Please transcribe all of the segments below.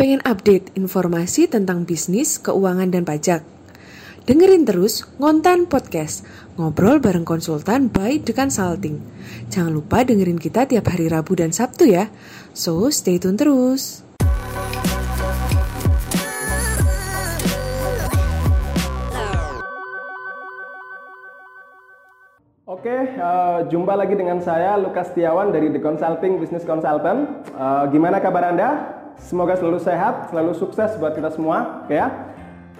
Pengen update informasi tentang bisnis, keuangan, dan pajak? Dengerin terus Ngontan Podcast, ngobrol bareng konsultan by The Consulting. Jangan lupa dengerin kita tiap hari Rabu dan Sabtu ya. So, stay tune terus. Oke, uh, jumpa lagi dengan saya Lukas Tiawan dari The Consulting Business Consultant. Uh, gimana kabar Anda? Semoga selalu sehat, selalu sukses buat kita semua, ya.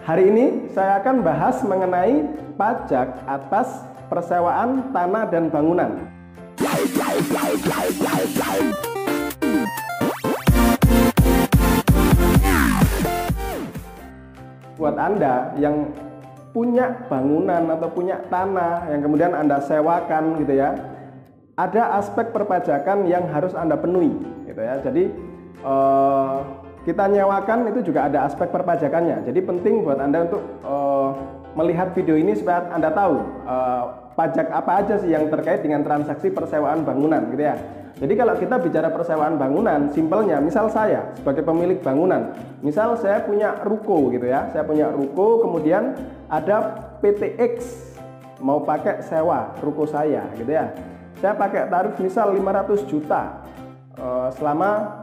Hari ini saya akan bahas mengenai pajak atas persewaan tanah dan bangunan. Buat Anda yang punya bangunan atau punya tanah yang kemudian Anda sewakan gitu ya, ada aspek perpajakan yang harus Anda penuhi gitu ya. Jadi uh, kita nyewakan itu juga ada aspek perpajakannya. Jadi penting buat Anda untuk uh, melihat video ini supaya Anda tahu uh, pajak apa aja sih yang terkait dengan transaksi persewaan bangunan gitu ya. Jadi kalau kita bicara persewaan bangunan, simpelnya misal saya sebagai pemilik bangunan, misal saya punya ruko gitu ya, saya punya ruko kemudian ada PTX mau pakai sewa ruko saya gitu ya. Saya pakai tarif misal 500 juta selama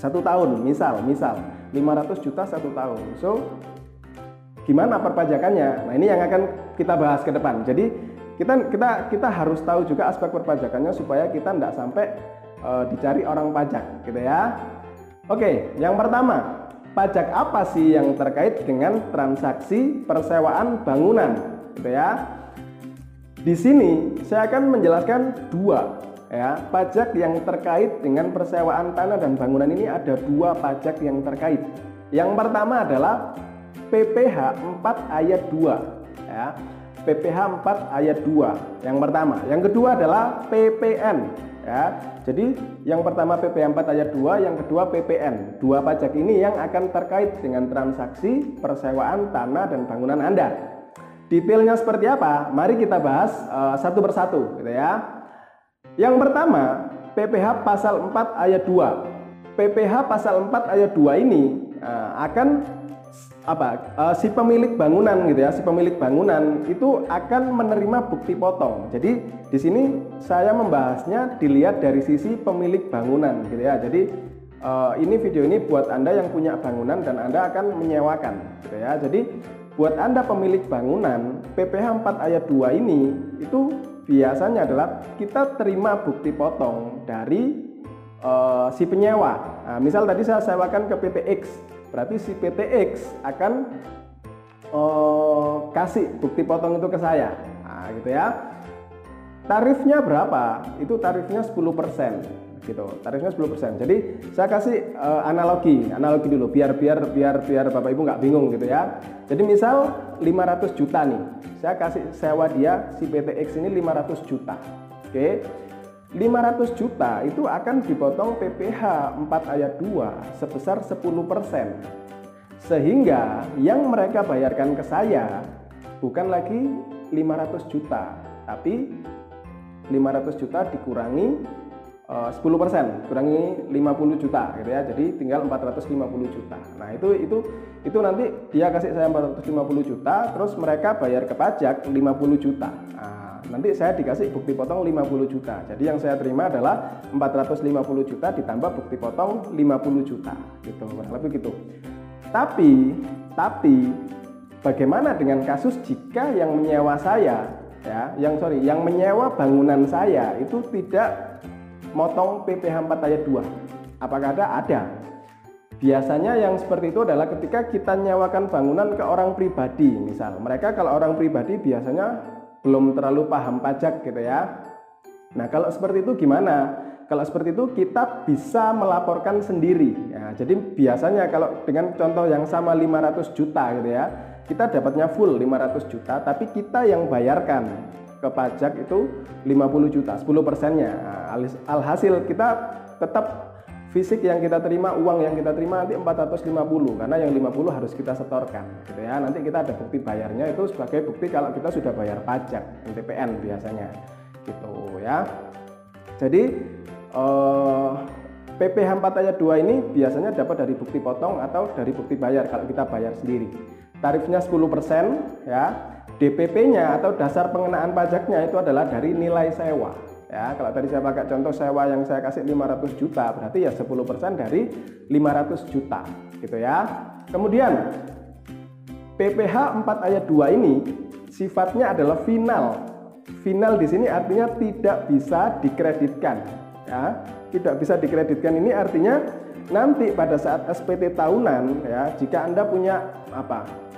satu tahun misal misal. 500 juta satu tahun. So gimana perpajakannya? Nah ini yang akan kita bahas ke depan. Jadi kita kita kita harus tahu juga aspek perpajakannya supaya kita tidak sampai uh, dicari orang pajak gitu ya. Oke yang pertama pajak apa sih yang terkait dengan transaksi persewaan bangunan gitu ya? Di sini saya akan menjelaskan dua ya pajak yang terkait dengan persewaan tanah dan bangunan ini ada dua pajak yang terkait. Yang pertama adalah PPh 4 ayat 2 ya PPh 4 ayat 2 yang pertama. Yang kedua adalah PPN ya jadi yang pertama PPh 4 ayat 2 yang kedua PPN dua pajak ini yang akan terkait dengan transaksi persewaan tanah dan bangunan Anda. Detailnya seperti apa? Mari kita bahas uh, satu persatu gitu ya yang pertama, PPH pasal 4 ayat 2. PPH pasal 4 ayat 2 ini uh, akan apa uh, si pemilik bangunan gitu ya si pemilik bangunan itu akan menerima bukti potong. Jadi di sini saya membahasnya dilihat dari sisi pemilik bangunan gitu ya. Jadi uh, ini video ini buat anda yang punya bangunan dan anda akan menyewakan gitu ya. Jadi buat anda pemilik bangunan PPH 4 ayat 2 ini itu biasanya adalah kita terima bukti potong dari uh, si penyewa. Nah, misal tadi saya sewakan ke PTX, berarti si PTX akan uh, kasih bukti potong itu ke saya. Nah, gitu ya. Tarifnya berapa? Itu tarifnya 10% gitu. Tarifnya 10%. Jadi saya kasih uh, analogi, analogi dulu biar biar biar biar Bapak Ibu nggak bingung gitu ya. Jadi misal 500 juta nih saya kasih sewa dia si PTX ini 500 juta oke 500 juta itu akan dipotong PPh 4 ayat 2 sebesar 10% sehingga yang mereka bayarkan ke saya bukan lagi 500 juta tapi 500 juta dikurangi 10% eh, kurangi 50 juta gitu ya. Jadi tinggal 450 juta. Nah itu itu itu nanti dia kasih saya 450 juta terus mereka bayar ke pajak 50 juta. Nah, nanti saya dikasih bukti potong 50 juta. Jadi yang saya terima adalah 450 juta ditambah bukti potong 50 juta gitu kurang lebih gitu. Tapi tapi bagaimana dengan kasus jika yang menyewa saya ya yang sorry yang menyewa bangunan saya itu tidak motong PPh 4 ayat 2. Apakah ada? Ada. Biasanya yang seperti itu adalah ketika kita nyewakan bangunan ke orang pribadi, misal. Mereka kalau orang pribadi biasanya belum terlalu paham pajak gitu ya. Nah, kalau seperti itu gimana? Kalau seperti itu kita bisa melaporkan sendiri. Ya, jadi biasanya kalau dengan contoh yang sama 500 juta gitu ya, kita dapatnya full 500 juta, tapi kita yang bayarkan ke pajak itu 50 juta, 10 persennya. Nah, alhasil kita tetap fisik yang kita terima, uang yang kita terima nanti 450 karena yang 50 harus kita setorkan gitu ya. Nanti kita ada bukti bayarnya itu sebagai bukti kalau kita sudah bayar pajak NTPN biasanya gitu ya. Jadi eh, PPh 4 ayat 2 ini biasanya dapat dari bukti potong atau dari bukti bayar kalau kita bayar sendiri. Tarifnya 10% ya. DPP-nya atau dasar pengenaan pajaknya itu adalah dari nilai sewa. Ya, kalau tadi saya pakai contoh sewa yang saya kasih 500 juta, berarti ya 10% dari 500 juta, gitu ya. Kemudian PPh 4 ayat 2 ini sifatnya adalah final. Final di sini artinya tidak bisa dikreditkan, ya. Tidak bisa dikreditkan ini artinya nanti pada saat SPT tahunan ya, jika Anda punya apa?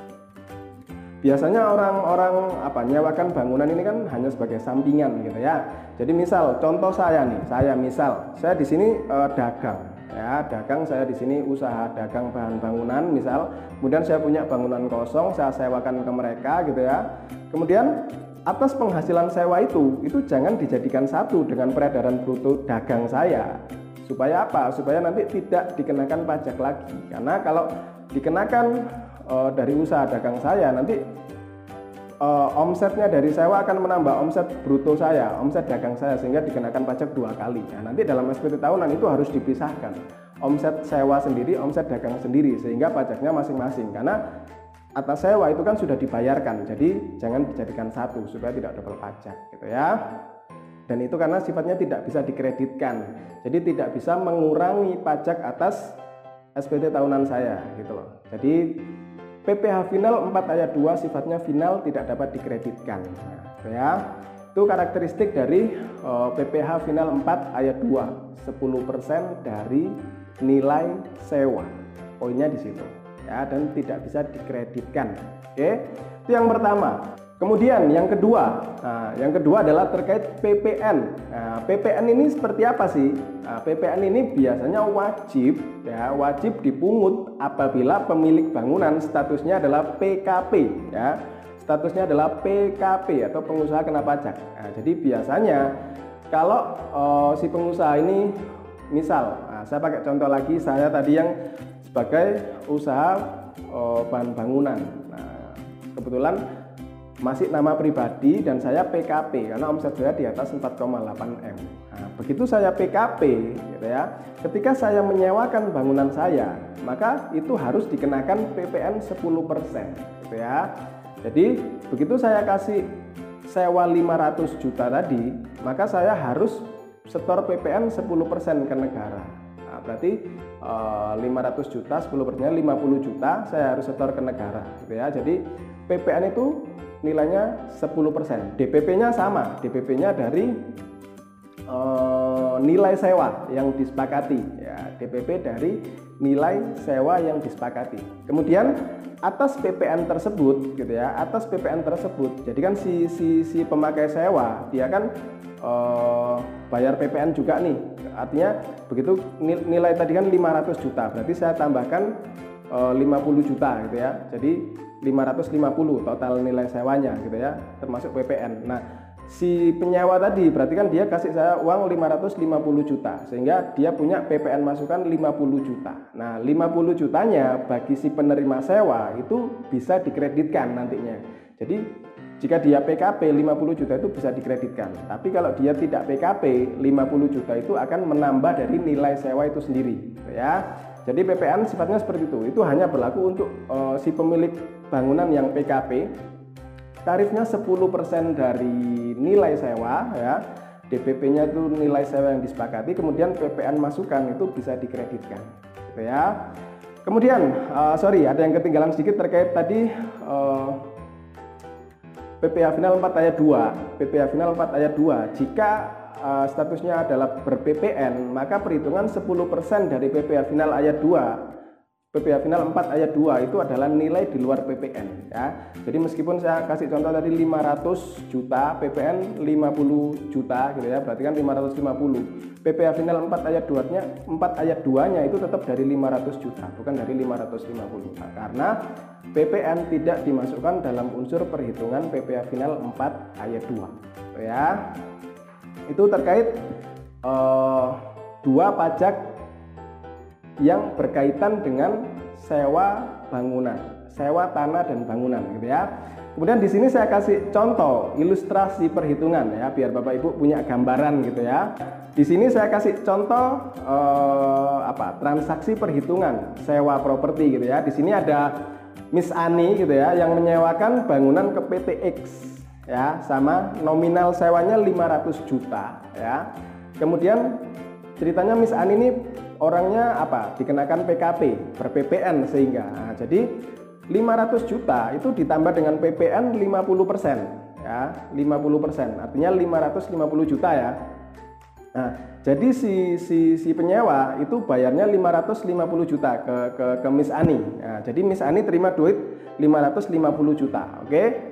Biasanya orang-orang apa nyewakan bangunan ini kan hanya sebagai sampingan gitu ya. Jadi misal contoh saya nih, saya misal saya di sini eh, dagang ya, dagang saya di sini usaha dagang bahan bangunan misal, kemudian saya punya bangunan kosong saya sewakan ke mereka gitu ya. Kemudian atas penghasilan sewa itu itu jangan dijadikan satu dengan peredaran bruto dagang saya supaya apa? Supaya nanti tidak dikenakan pajak lagi. Karena kalau dikenakan uh, dari usaha dagang saya nanti uh, omsetnya dari sewa akan menambah omset bruto saya, omset dagang saya sehingga dikenakan pajak dua kali. Nah, nanti dalam SPT tahunan itu harus dipisahkan. Omset sewa sendiri, omset dagang sendiri sehingga pajaknya masing-masing karena atas sewa itu kan sudah dibayarkan. Jadi jangan dijadikan satu supaya tidak double pajak gitu ya. Dan itu karena sifatnya tidak bisa dikreditkan. Jadi tidak bisa mengurangi pajak atas SPT tahunan saya gitu loh. Jadi PPh final 4 ayat 2 sifatnya final tidak dapat dikreditkan. Nah, ya. Itu karakteristik dari uh, eh, PPh final 4 ayat 2, 10% dari nilai sewa. Poinnya di situ. Ya, dan tidak bisa dikreditkan. Oke. Itu yang pertama. Kemudian yang kedua, nah, yang kedua adalah terkait PPN. Nah, PPN ini seperti apa sih? Nah, PPN ini biasanya wajib, ya wajib dipungut apabila pemilik bangunan statusnya adalah PKP, ya statusnya adalah PKP atau pengusaha kena pajak. Nah, jadi biasanya kalau uh, si pengusaha ini, misal, nah, saya pakai contoh lagi, saya tadi yang sebagai usaha uh, bahan bangunan. Nah, kebetulan masih nama pribadi dan saya PKP karena omset saya di atas 4,8 M. Nah, begitu saya PKP, gitu ya, ketika saya menyewakan bangunan saya, maka itu harus dikenakan PPN 10%, gitu ya. Jadi begitu saya kasih sewa 500 juta tadi, maka saya harus setor PPN 10% ke negara. Nah, berarti uh, eh, 500 juta, 10 persennya 50 juta saya harus setor ke negara, gitu ya. Jadi PPN itu nilainya 10%. DPP-nya sama, DPP-nya dari e, nilai sewa yang disepakati ya, DPP dari nilai sewa yang disepakati. Kemudian atas PPN tersebut gitu ya, atas PPN tersebut. Jadi kan si si si pemakai sewa dia kan e, bayar PPN juga nih. Artinya begitu nilai tadi kan 500 juta, berarti saya tambahkan 50 juta gitu ya. Jadi 550 total nilai sewanya gitu ya termasuk PPN nah si penyewa tadi berarti kan dia kasih saya uang 550 juta sehingga dia punya PPN masukan 50 juta. Nah 50 jutanya bagi si penerima sewa itu bisa dikreditkan nantinya. Jadi jika dia PKP 50 juta itu bisa dikreditkan. Tapi kalau dia tidak PKP 50 juta itu akan menambah dari nilai sewa itu sendiri ya jadi PPN sifatnya seperti itu. Itu hanya berlaku untuk uh, si pemilik bangunan yang PKP. Tarifnya 10% dari nilai sewa ya. DPP-nya itu nilai sewa yang disepakati, kemudian PPN masukan itu bisa dikreditkan. Gitu ya. Kemudian, uh, sorry, ada yang ketinggalan sedikit terkait tadi uh, eh, PPh final 4 ayat 2. PPh final 4 ayat 2. Jika uh, statusnya adalah ber-PPN, maka perhitungan 10% dari PPh final ayat 2 PPh final 4 ayat 2 itu adalah nilai di luar PPN ya. Jadi meskipun saya kasih contoh tadi 500 juta, PPN 50 juta gitu ya, berarti kan 550. PPh final 4 ayat 2-nya 4 ayat 2-nya itu tetap dari 500 juta, bukan dari 550 juta. Karena PPN tidak dimasukkan dalam unsur perhitungan PPh final 4 ayat 2. Ya itu terkait uh, dua pajak yang berkaitan dengan sewa bangunan, sewa tanah dan bangunan gitu ya. Kemudian di sini saya kasih contoh ilustrasi perhitungan ya biar Bapak Ibu punya gambaran gitu ya. Di sini saya kasih contoh eh, apa transaksi perhitungan sewa properti gitu ya. Di sini ada Miss Ani gitu ya yang menyewakan bangunan ke PT X ya sama nominal sewanya 500 juta ya. Kemudian ceritanya Miss Ani ini orangnya apa? Dikenakan PKP per PPN sehingga. Nah, jadi 500 juta itu ditambah dengan PPN 50 persen ya 50 persen artinya 550 juta ya nah jadi si, si, si penyewa itu bayarnya 550 juta ke, ke, ke Miss Ani nah, jadi Miss Ani terima duit 550 juta oke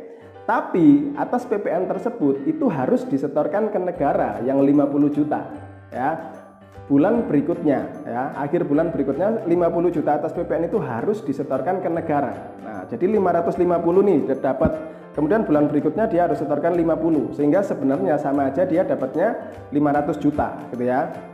tapi atas PPN tersebut itu harus disetorkan ke negara yang 50 juta ya. Bulan berikutnya ya akhir bulan berikutnya 50 juta atas PPN itu harus disetorkan ke negara. Nah jadi 550 nih dapat. Kemudian bulan berikutnya dia harus setorkan 50 sehingga sebenarnya sama aja dia dapatnya 500 juta gitu ya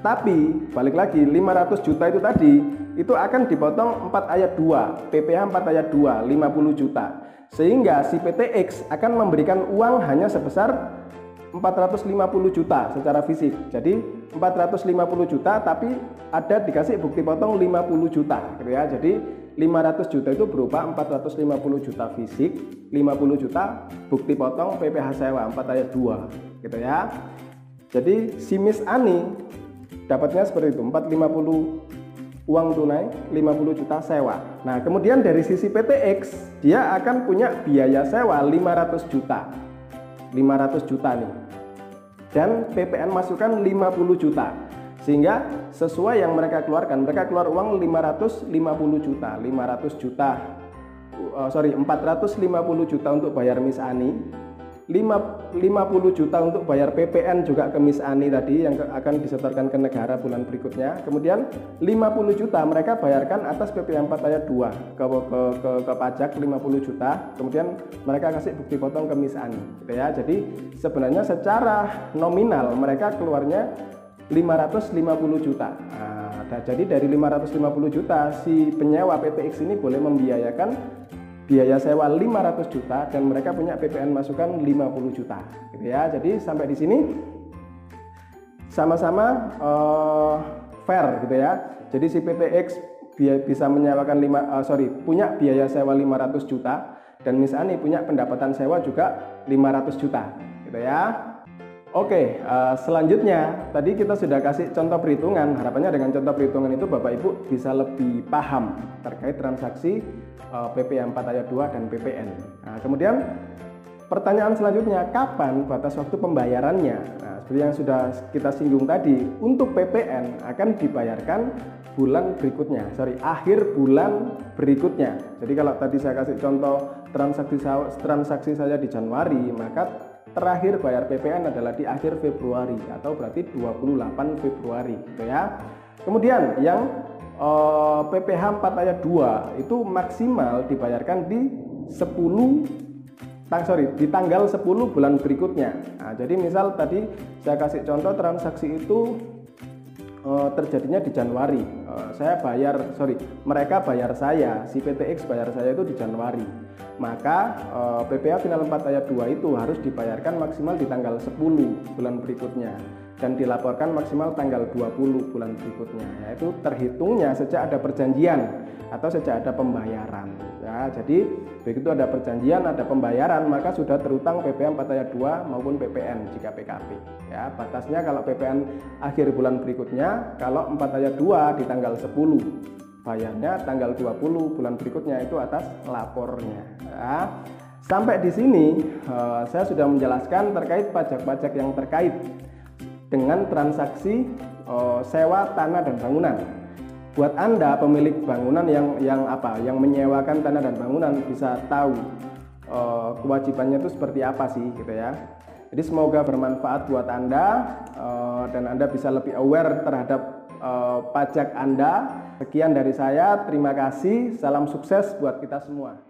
tapi balik lagi 500 juta itu tadi itu akan dipotong 4 ayat 2 PPh 4 ayat 2 50 juta sehingga si PTX akan memberikan uang hanya sebesar 450 juta secara fisik. Jadi 450 juta tapi ada dikasih bukti potong 50 juta gitu ya. Jadi 500 juta itu berupa 450 juta fisik, 50 juta bukti potong PPh sewa 4 ayat 2 gitu ya. Jadi si Miss Ani dapatnya seperti itu 450 uang tunai 50 juta sewa. Nah, kemudian dari sisi PTX dia akan punya biaya sewa 500 juta. 500 juta nih. Dan PPN masukkan 50 juta. Sehingga sesuai yang mereka keluarkan mereka keluar uang 550 juta 500 juta. Uh, sorry 450 juta untuk bayar Miss Ani 50 juta untuk bayar PPN juga ke Miss Ani tadi yang akan disetorkan ke negara bulan berikutnya. Kemudian 50 juta mereka bayarkan atas PP 4 ayat 2 ke, ke, ke, ke pajak 50 juta. Kemudian mereka kasih bukti potong ke Miss Ani. Gitu ya. Jadi sebenarnya secara nominal mereka keluarnya 550 juta. Nah, jadi dari 550 juta si penyewa PTX ini boleh membiayakan biaya sewa 500 juta dan mereka punya PPN masukan 50 juta gitu ya. Jadi sampai di sini sama-sama uh, fair gitu ya. Jadi si PTX bisa menyewakan 5 uh, sorry punya biaya sewa 500 juta dan Miss Ani punya pendapatan sewa juga 500 juta gitu ya Oke, uh, selanjutnya tadi kita sudah kasih contoh perhitungan. Harapannya dengan contoh perhitungan itu Bapak Ibu bisa lebih paham terkait transaksi uh, PP 4 ayat 2 dan PPN. Nah, kemudian pertanyaan selanjutnya, kapan batas waktu pembayarannya? Nah, seperti yang sudah kita singgung tadi, untuk PPN akan dibayarkan bulan berikutnya, sorry, akhir bulan berikutnya. Jadi kalau tadi saya kasih contoh transaksi transaksi saya di Januari, maka terakhir bayar PPN adalah di akhir Februari atau berarti 28 Februari gitu ya. Kemudian yang eh, PPh 4 ayat 2 itu maksimal dibayarkan di 10 tang sorry di tanggal 10 bulan berikutnya. Nah, jadi misal tadi saya kasih contoh transaksi itu eh, terjadinya di Januari. Eh, saya bayar sorry mereka bayar saya si PTX bayar saya itu di Januari maka eh, PPA final 4 ayat 2 itu harus dibayarkan maksimal di tanggal 10 bulan berikutnya dan dilaporkan maksimal tanggal 20 bulan berikutnya yaitu terhitungnya sejak ada perjanjian atau sejak ada pembayaran. Ya jadi begitu ada perjanjian ada pembayaran maka sudah terutang PPN 4 ayat 2 maupun PPN jika PKP ya batasnya kalau PPN akhir bulan berikutnya kalau 4 ayat 2 di tanggal 10 bayarnya tanggal 20 bulan berikutnya itu atas lapornya. Ya. sampai di sini uh, saya sudah menjelaskan terkait pajak-pajak yang terkait dengan transaksi uh, sewa tanah dan bangunan. Buat anda pemilik bangunan yang yang apa? Yang menyewakan tanah dan bangunan bisa tahu uh, kewajibannya itu seperti apa sih gitu ya. Jadi semoga bermanfaat buat anda dan anda bisa lebih aware terhadap uh, pajak anda. Sekian dari saya, terima kasih, salam sukses buat kita semua.